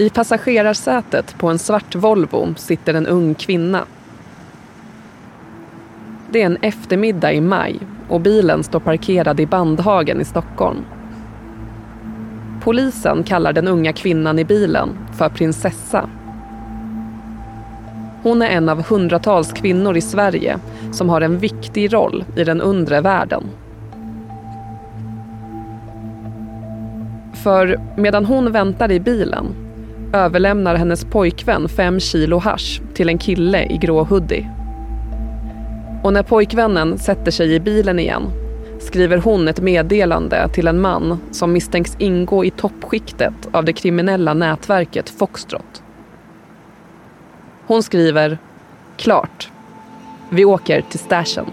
I passagerarsätet på en svart Volvo sitter en ung kvinna. Det är en eftermiddag i maj och bilen står parkerad i Bandhagen i Stockholm. Polisen kallar den unga kvinnan i bilen för prinsessa. Hon är en av hundratals kvinnor i Sverige som har en viktig roll i den undre världen. För medan hon väntar i bilen överlämnar hennes pojkvän fem kilo hash till en kille i grå hoodie. Och när pojkvännen sätter sig i bilen igen skriver hon ett meddelande till en man som misstänks ingå i toppskiktet av det kriminella nätverket Foxtrot. Hon skriver “Klart. Vi åker till stashen”.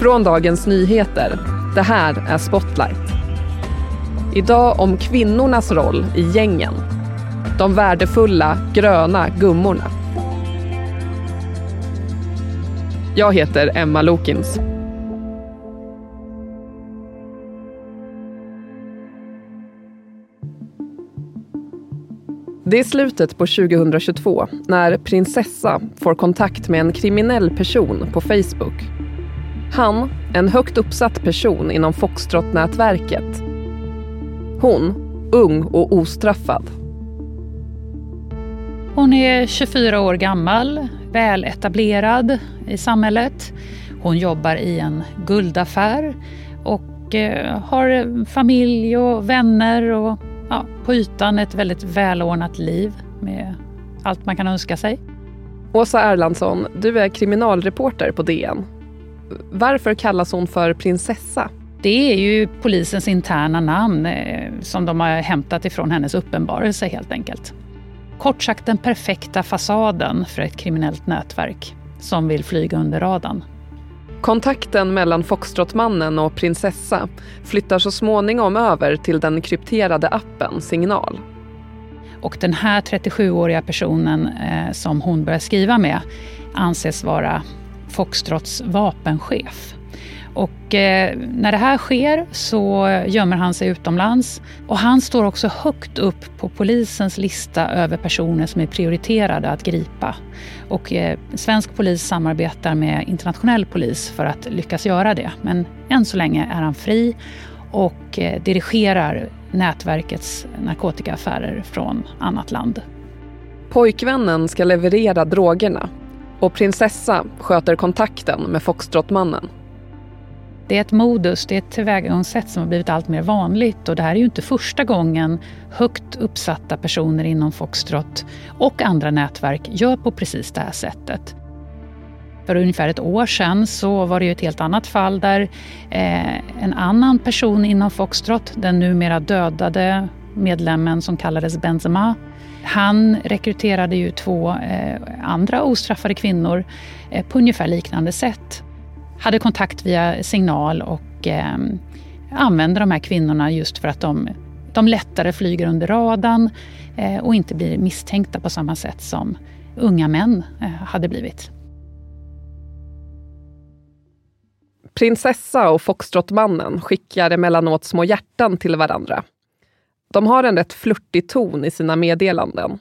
Från Dagens Nyheter. Det här är Spotlight. Idag om kvinnornas roll i gängen. De värdefulla gröna gummorna. Jag heter Emma Lokins. Det är slutet på 2022 när prinsessa får kontakt med en kriminell person på Facebook. Han, en högt uppsatt person inom Foxtrot-nätverket. Hon, ung och ostraffad. Hon är 24 år gammal, väletablerad i samhället. Hon jobbar i en guldaffär och eh, har familj och vänner och ja, på ytan ett väldigt välordnat liv med allt man kan önska sig. Åsa Erlandsson, du är kriminalreporter på DN. Varför kallas hon för prinsessa? Det är ju polisens interna namn eh, som de har hämtat ifrån hennes uppenbarelse helt enkelt. Kort sagt den perfekta fasaden för ett kriminellt nätverk som vill flyga under radarn. Kontakten mellan Foxtrotmannen och prinsessa flyttar så småningom över till den krypterade appen Signal. Och den här 37-åriga personen eh, som hon börjar skriva med anses vara Foxtrots vapenchef. Och eh, när det här sker så gömmer han sig utomlands. Och han står också högt upp på polisens lista över personer som är prioriterade att gripa. Och eh, svensk polis samarbetar med internationell polis för att lyckas göra det. Men än så länge är han fri och eh, dirigerar nätverkets narkotikaaffärer från annat land. Pojkvännen ska leverera drogerna och prinsessa sköter kontakten med Foxtrotmannen. Det är ett modus, det är ett tillvägagångssätt som har blivit allt mer vanligt och det här är ju inte första gången högt uppsatta personer inom Foxtrot och andra nätverk gör på precis det här sättet. För ungefär ett år sedan så var det ju ett helt annat fall där eh, en annan person inom Foxtrot, den numera dödade medlemmen som kallades Benzema, han rekryterade ju två eh, andra ostraffade kvinnor eh, på ungefär liknande sätt hade kontakt via signal och eh, använde de här kvinnorna just för att de, de lättare flyger under radarn och inte blir misstänkta på samma sätt som unga män hade blivit. Prinsessa och foxtrotmannen skickar emellanåt små hjärtan till varandra. De har en rätt flörtig ton i sina meddelanden.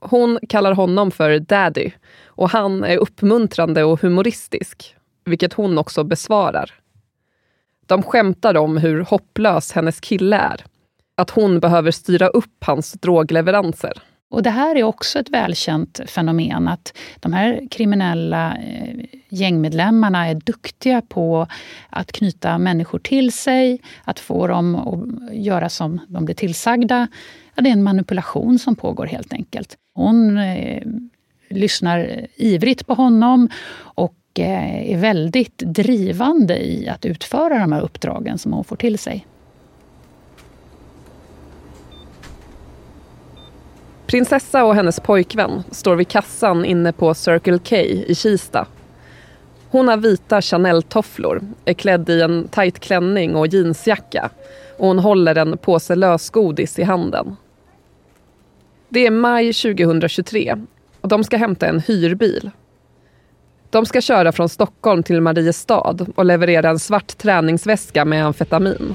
Hon kallar honom för daddy och han är uppmuntrande och humoristisk vilket hon också besvarar. De skämtar om hur hopplös hennes kille är. Att hon behöver styra upp hans drogleveranser. Och det här är också ett välkänt fenomen att de här kriminella eh, gängmedlemmarna är duktiga på att knyta människor till sig, att få dem att göra som de blir tillsagda. Ja, det är en manipulation som pågår helt enkelt. Hon eh, lyssnar ivrigt på honom och Eh, är väldigt drivande i att utföra de här uppdragen som hon får till sig. Prinsessa och hennes pojkvän står vid kassan inne på Circle K i Kista. Hon har vita Chanel-tofflor, är klädd i en tajt klänning och jeansjacka och hon håller en påse lösgodis i handen. Det är maj 2023 och de ska hämta en hyrbil de ska köra från Stockholm till Mariestad och leverera en svart träningsväska med amfetamin.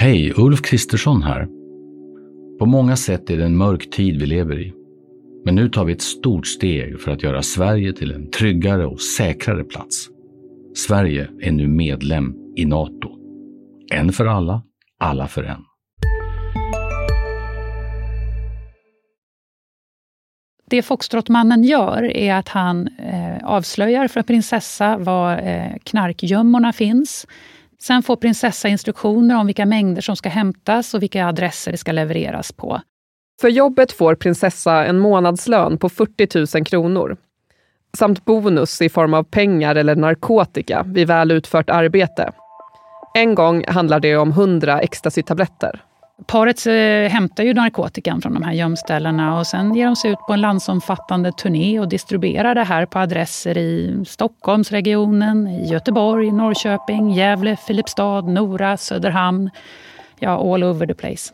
Hej, Ulf Kristersson här. På många sätt är det en mörk tid vi lever i. Men nu tar vi ett stort steg för att göra Sverige till en tryggare och säkrare plats. Sverige är nu medlem i Nato. En för alla, alla för en. Det Foxtrotmannen gör är att han eh, avslöjar för prinsessa var eh, knarkgömmorna finns. Sen får prinsessa instruktioner om vilka mängder som ska hämtas och vilka adresser det ska levereras på. För jobbet får prinsessa en månadslön på 40 000 kronor samt bonus i form av pengar eller narkotika vid väl utfört arbete. En gång handlar det om 100 ecstasy-tabletter. Paret eh, hämtar ju narkotikan från de här gömställena och sen ger de sig ut på en landsomfattande turné och distribuerar det här på adresser i Stockholmsregionen, i Göteborg, Norrköping, Gävle, Filipstad, Nora, Söderhamn. Ja, all over the place.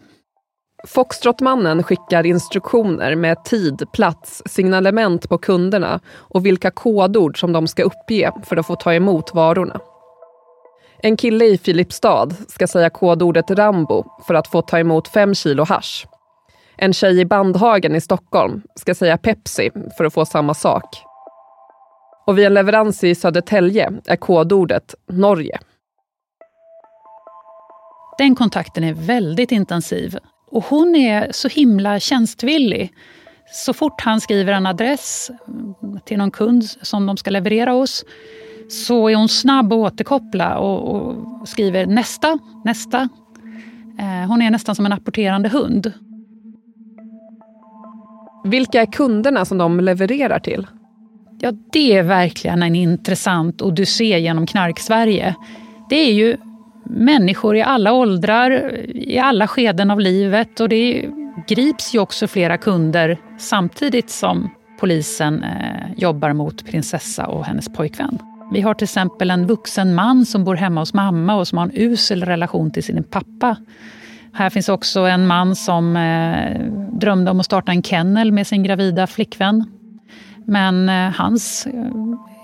Foxtrotmannen skickar instruktioner med tid, plats, signalement på kunderna och vilka kodord som de ska uppge för att få ta emot varorna. En kille i Filipstad ska säga kodordet Rambo för att få ta emot fem kilo hash. En tjej i Bandhagen i Stockholm ska säga Pepsi för att få samma sak. Och vid en leverans i Södertälje är kodordet Norge. Den kontakten är väldigt intensiv och hon är så himla tjänstvillig. Så fort han skriver en adress till någon kund som de ska leverera hos så är hon snabb att återkoppla och, och skriver nästa, nästa. Eh, hon är nästan som en apporterande hund. Vilka är kunderna som de levererar till? Ja, det är verkligen en intressant odyssé genom Knarksverige. Det är ju människor i alla åldrar, i alla skeden av livet och det grips ju också flera kunder samtidigt som polisen eh, jobbar mot prinsessa och hennes pojkvän. Vi har till exempel en vuxen man som bor hemma hos mamma och som har en usel relation till sin pappa. Här finns också en man som eh, drömde om att starta en kennel med sin gravida flickvän. Men eh, hans eh,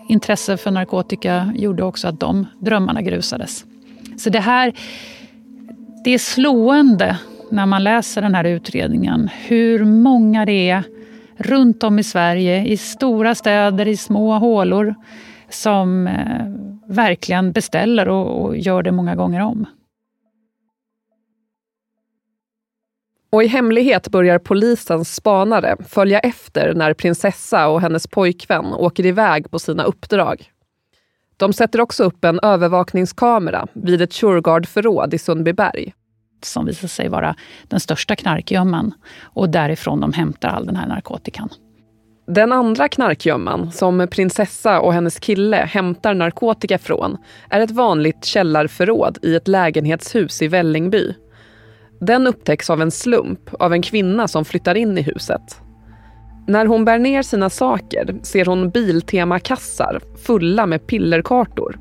intresse för narkotika gjorde också att de drömmarna grusades. Så det här det är slående när man läser den här utredningen hur många det är runt om i Sverige, i stora städer, i små hålor som eh, verkligen beställer och, och gör det många gånger om. Och i hemlighet börjar polisens spanare följa efter när prinsessa och hennes pojkvän åker iväg på sina uppdrag. De sätter också upp en övervakningskamera vid ett Shurgard-förråd i Sundbyberg. Som visar sig vara den största knarkgömman och därifrån de hämtar all den här narkotikan. Den andra knarkgömman, som prinsessa och hennes kille hämtar narkotika från, är ett vanligt källarförråd i ett lägenhetshus i Vällingby. Den upptäcks av en slump av en kvinna som flyttar in i huset. När hon bär ner sina saker ser hon Biltema-kassar fulla med pillerkartor.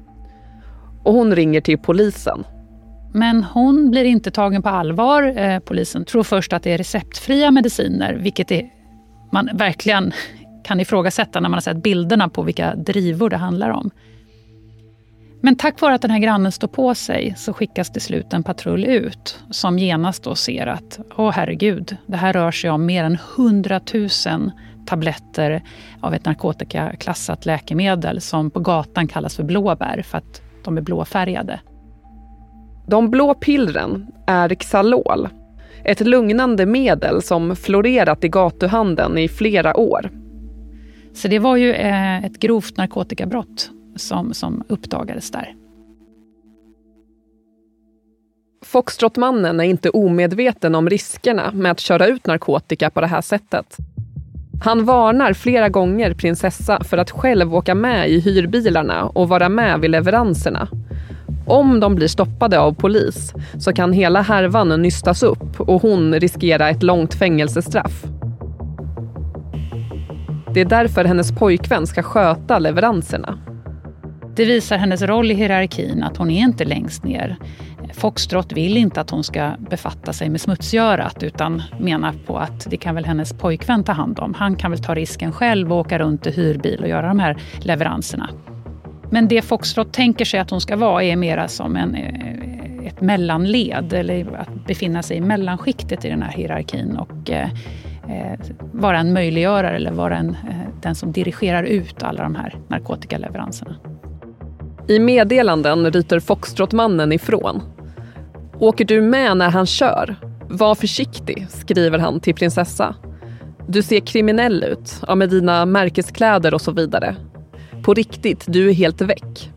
Och hon ringer till polisen. Men hon blir inte tagen på allvar. Eh, polisen tror först att det är receptfria mediciner, vilket är, man verkligen kan ifrågasätta när man har sett bilderna på vilka drivor det handlar om. Men tack vare att den här grannen står på sig så skickas till slut en patrull ut som genast då ser att, åh herregud, det här rör sig om mer än 100 000 tabletter av ett narkotikaklassat läkemedel som på gatan kallas för blåbär för att de är blåfärgade. De blå pillren är Xalol, ett lugnande medel som florerat i gatuhandeln i flera år. Så det var ju eh, ett grovt narkotikabrott som, som uppdagades där. Foxtrotmannen är inte omedveten om riskerna med att köra ut narkotika på det här sättet. Han varnar flera gånger prinsessa för att själv åka med i hyrbilarna och vara med vid leveranserna. Om de blir stoppade av polis så kan hela härvan nystas upp och hon riskera ett långt fängelsestraff. Det är därför hennes pojkvän ska sköta leveranserna. Det visar hennes roll i hierarkin, att hon är inte längst ner. Foxtrot vill inte att hon ska befatta sig med smutsgörat utan menar på att det kan väl hennes pojkvän ta hand om. Han kan väl ta risken själv och åka runt i hyrbil och göra de här leveranserna. Men det Foxtrot tänker sig att hon ska vara är mera som en, eh, ett mellanled eller att befinna sig i mellanskiktet i den här hierarkin och eh Eh, vara en möjliggörare eller vara en, eh, den som dirigerar ut alla de här narkotikaleveranserna. I meddelanden ryter Foxtrotmannen ifrån. Åker du med när han kör? Var försiktig, skriver han till prinsessa. Du ser kriminell ut, ja, med dina märkeskläder och så vidare. På riktigt, du är helt väck.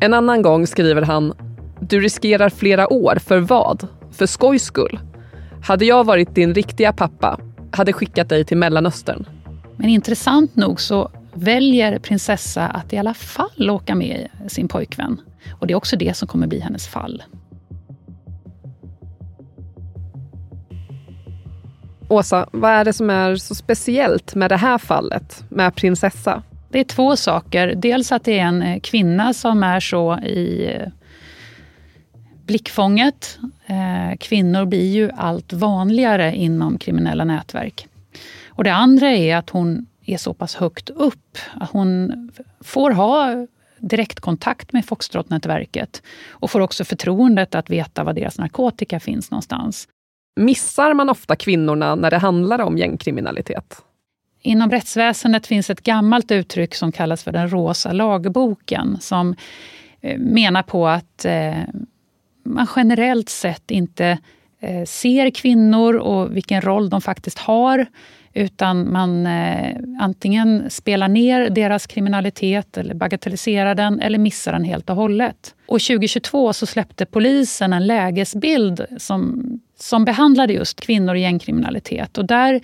En annan gång skriver han Du riskerar flera år, för vad? För skojs skull. Hade jag varit din riktiga pappa hade skickat dig till Mellanöstern. Men intressant nog så väljer prinsessa att i alla fall åka med sin pojkvän. Och det är också det som kommer bli hennes fall. Åsa, vad är det som är så speciellt med det här fallet med prinsessa? Det är två saker. Dels att det är en eh, kvinna som är så i eh, blickfånget. Eh, kvinnor blir ju allt vanligare inom kriminella nätverk. Och det andra är att hon är så pass högt upp. Att hon får ha direktkontakt med Foxtrot-nätverket och får också förtroendet att veta var deras narkotika finns någonstans. Missar man ofta kvinnorna när det handlar om gängkriminalitet? Inom rättsväsendet finns ett gammalt uttryck som kallas för den rosa lagboken som eh, menar på att eh, man generellt sett inte eh, ser kvinnor och vilken roll de faktiskt har utan man eh, antingen spelar ner deras kriminalitet eller bagatelliserar den eller missar den helt och hållet. Och 2022 så släppte polisen en lägesbild som, som behandlade just kvinnor och gängkriminalitet. Och där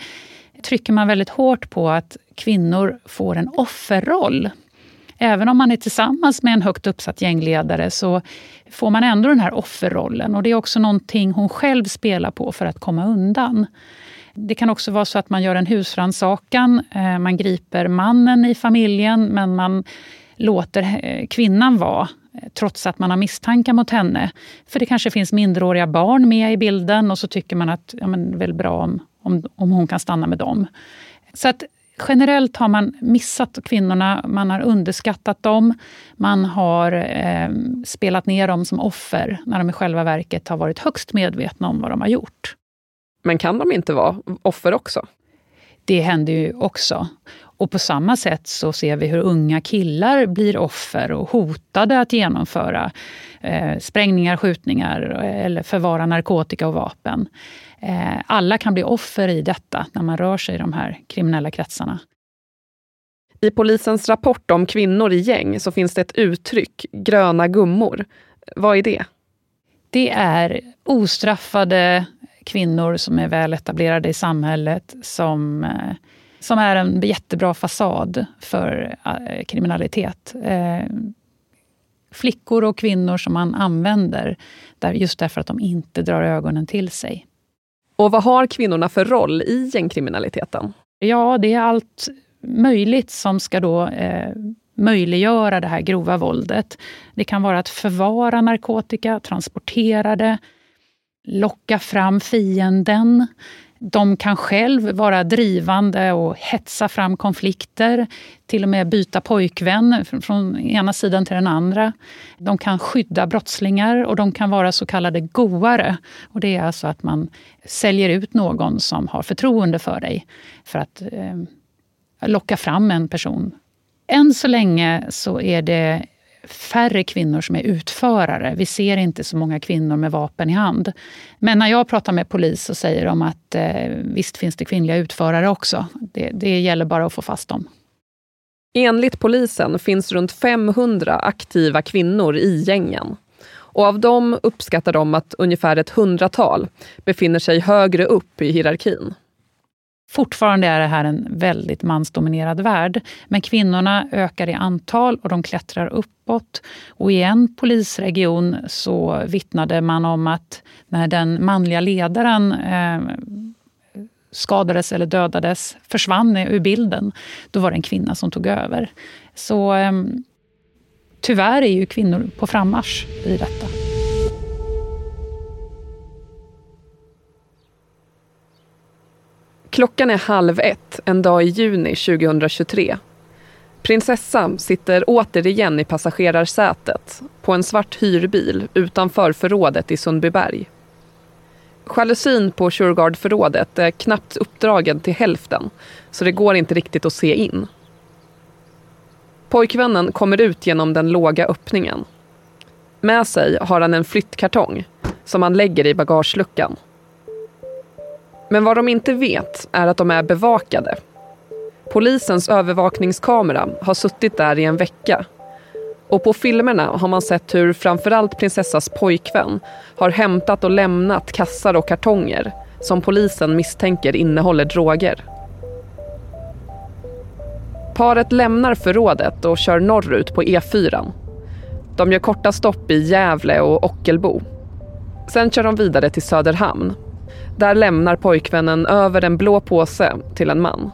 trycker man väldigt hårt på att kvinnor får en offerroll. Även om man är tillsammans med en högt uppsatt gängledare så får man ändå den här offerrollen. Och det är också någonting hon själv spelar på för att komma undan. Det kan också vara så att man gör en husrannsakan. Eh, man griper mannen i familjen men man låter eh, kvinnan vara eh, trots att man har misstankar mot henne. För det kanske finns minderåriga barn med i bilden och så tycker man att ja, men, väl bra om, om, om hon kan stanna med dem. Så att generellt har man missat kvinnorna, man har underskattat dem. Man har eh, spelat ner dem som offer när de i själva verket har varit högst medvetna om vad de har gjort. Men kan de inte vara offer också? Det händer ju också. Och på samma sätt så ser vi hur unga killar blir offer och hotade att genomföra eh, sprängningar, skjutningar eller förvara narkotika och vapen. Eh, alla kan bli offer i detta när man rör sig i de här kriminella kretsarna. I polisens rapport om kvinnor i gäng så finns det ett uttryck, gröna gummor. Vad är det? Det är ostraffade kvinnor som är väl etablerade i samhället som, eh, som är en jättebra fasad för eh, kriminalitet. Eh, flickor och kvinnor som man använder just därför att de inte drar ögonen till sig. Och vad har kvinnorna för roll i gängkriminaliteten? Ja, det är allt möjligt som ska då eh, möjliggöra det här grova våldet. Det kan vara att förvara narkotika, transportera det, locka fram fienden. De kan själv vara drivande och hetsa fram konflikter. Till och med byta pojkvän från ena sidan till den andra. De kan skydda brottslingar och de kan vara så kallade goare. Och det är alltså att man säljer ut någon som har förtroende för dig för att eh, locka fram en person. Än så länge så är det färre kvinnor som är utförare. Vi ser inte så många kvinnor med vapen i hand. Men när jag pratar med polis så säger de att eh, visst finns det kvinnliga utförare också. Det, det gäller bara att få fast dem. Enligt polisen finns runt 500 aktiva kvinnor i gängen. Och av dem uppskattar de att ungefär ett hundratal befinner sig högre upp i hierarkin. Fortfarande är det här en väldigt mansdominerad värld, men kvinnorna ökar i antal och de klättrar uppåt. Och i en polisregion så vittnade man om att när den manliga ledaren eh, skadades eller dödades, försvann ur bilden, då var det en kvinna som tog över. Så eh, tyvärr är ju kvinnor på frammarsch i detta. Klockan är halv ett en dag i juni 2023. Prinsessa sitter återigen i passagerarsätet på en svart hyrbil utanför förrådet i Sundbyberg. Jalusin på Shurgard-förrådet är knappt uppdragen till hälften så det går inte riktigt att se in. Pojkvännen kommer ut genom den låga öppningen. Med sig har han en flyttkartong som han lägger i bagageluckan. Men vad de inte vet är att de är bevakade. Polisens övervakningskamera har suttit där i en vecka. Och på filmerna har man sett hur framförallt prinsessas pojkvän har hämtat och lämnat kassar och kartonger som polisen misstänker innehåller droger. Paret lämnar förrådet och kör norrut på E4. De gör korta stopp i Gävle och Ockelbo. Sen kör de vidare till Söderhamn där lämnar pojkvännen över en blå påse till en man.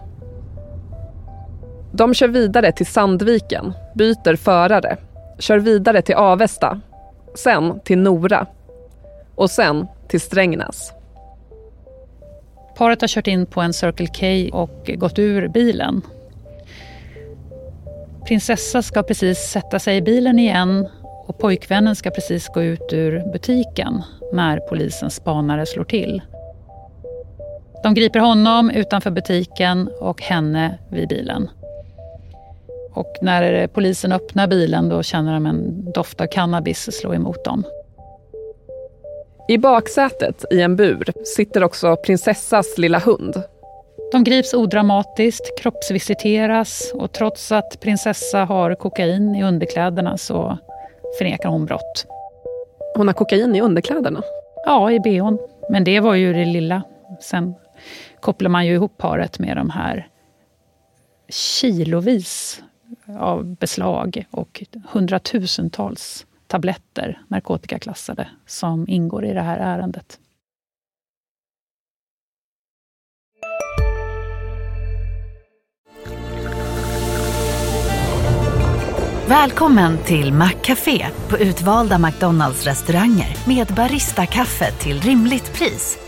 De kör vidare till Sandviken, byter förare, kör vidare till Avesta, sen till Nora och sen till Strängnäs. Paret har kört in på en Circle K och gått ur bilen. Prinsessa ska precis sätta sig i bilen igen och pojkvännen ska precis gå ut ur butiken när polisens spanare slår till. De griper honom utanför butiken och henne vid bilen. Och när polisen öppnar bilen då känner de en doft av cannabis slå emot dem. I baksätet i en bur sitter också prinsessas lilla hund. De grips odramatiskt, kroppsvisiteras och trots att prinsessa har kokain i underkläderna så förnekar hon brott. Hon har kokain i underkläderna? Ja, i bhn. Men det var ju det lilla. Sen kopplar man ju ihop paret med de här kilovis av beslag och hundratusentals tabletter, narkotikaklassade, som ingår i det här ärendet. Välkommen till Maccafé på utvalda McDonalds restauranger med Baristakaffe till rimligt pris.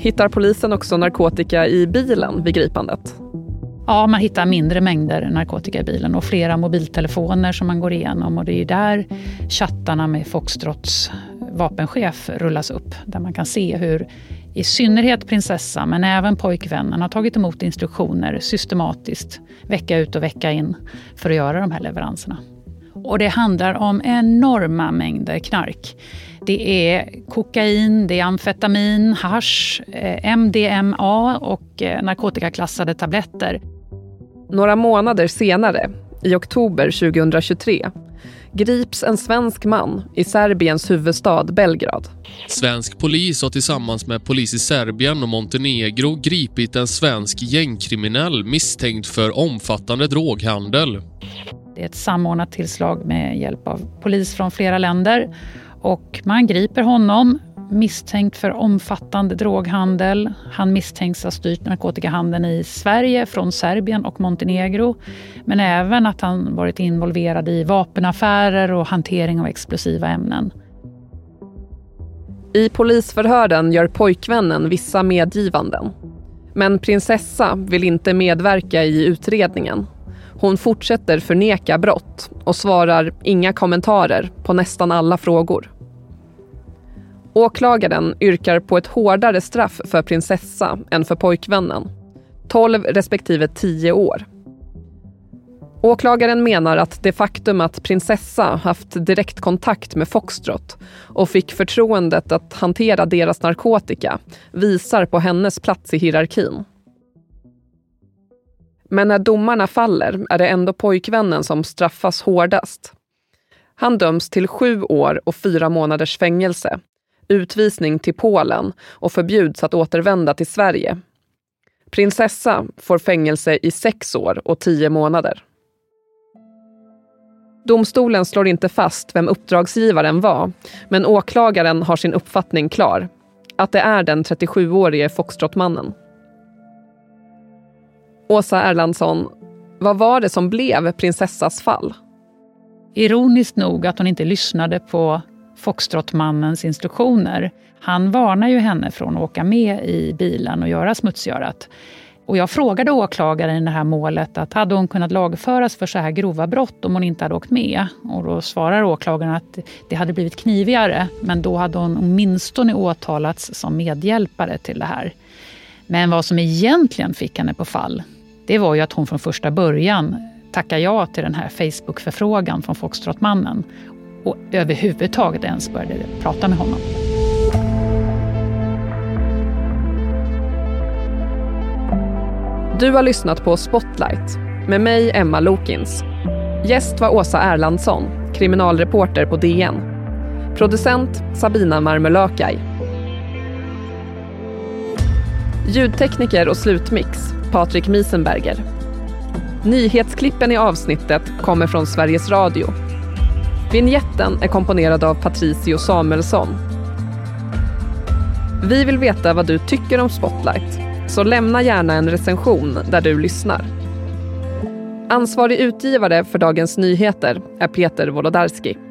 Hittar polisen också narkotika i bilen vid gripandet? Ja, man hittar mindre mängder narkotika i bilen och flera mobiltelefoner som man går igenom. Och det är där chattarna med Foxtrots vapenchef rullas upp. Där man kan se hur i synnerhet prinsessan, men även pojkvännen har tagit emot instruktioner systematiskt vecka ut och vecka in för att göra de här leveranserna. Och det handlar om enorma mängder knark. Det är kokain, det är amfetamin, hash, eh, MDMA och eh, narkotikaklassade tabletter. Några månader senare, i oktober 2023, grips en svensk man i Serbiens huvudstad Belgrad. Svensk polis har tillsammans med polis i Serbien och Montenegro gripit en svensk gängkriminell misstänkt för omfattande droghandel. Det är ett samordnat tillslag med hjälp av polis från flera länder och man griper honom misstänkt för omfattande droghandel. Han misstänks ha styrt narkotikahandeln i Sverige från Serbien och Montenegro. Men även att han varit involverad i vapenaffärer och hantering av explosiva ämnen. I polisförhören gör pojkvännen vissa medgivanden. Men prinsessa vill inte medverka i utredningen. Hon fortsätter förneka brott och svarar inga kommentarer på nästan alla frågor. Åklagaren yrkar på ett hårdare straff för prinsessa än för pojkvännen. 12 respektive 10 år. Åklagaren menar att det faktum att prinsessa haft direktkontakt med Foxtrot och fick förtroendet att hantera deras narkotika visar på hennes plats i hierarkin. Men när domarna faller är det ändå pojkvännen som straffas hårdast. Han döms till sju år och fyra månaders fängelse, utvisning till Polen och förbjuds att återvända till Sverige. Prinsessa får fängelse i sex år och tio månader. Domstolen slår inte fast vem uppdragsgivaren var, men åklagaren har sin uppfattning klar. Att det är den 37-årige Foxtrotmannen. Åsa Erlandsson, vad var det som blev prinsessas fall? Ironiskt nog att hon inte lyssnade på Foxtrotmannens instruktioner. Han varnar ju henne från att åka med i bilen och göra smutsgörat. Och jag frågade åklagaren i det här målet att hade hon kunnat lagföras för så här grova brott om hon inte hade åkt med? Och då svarar åklagaren att det hade blivit knivigare, men då hade hon åtminstone åtalats som medhjälpare till det här. Men vad som egentligen fick henne på fall, det var ju att hon från första början tackade ja till den här Facebook-förfrågan från Foxtrotmannen och överhuvudtaget ens började prata med honom. Du har lyssnat på Spotlight med mig, Emma Lokins. Gäst var Åsa Erlandsson, kriminalreporter på DN. Producent Sabina Marmelakai. Ljudtekniker och slutmix Patrik Miesenberger. Nyhetsklippen i avsnittet kommer från Sveriges Radio. Vinjetten är komponerad av Patricio Samuelsson. Vi vill veta vad du tycker om Spotlight så lämna gärna en recension där du lyssnar. Ansvarig utgivare för Dagens Nyheter är Peter Wolodarski.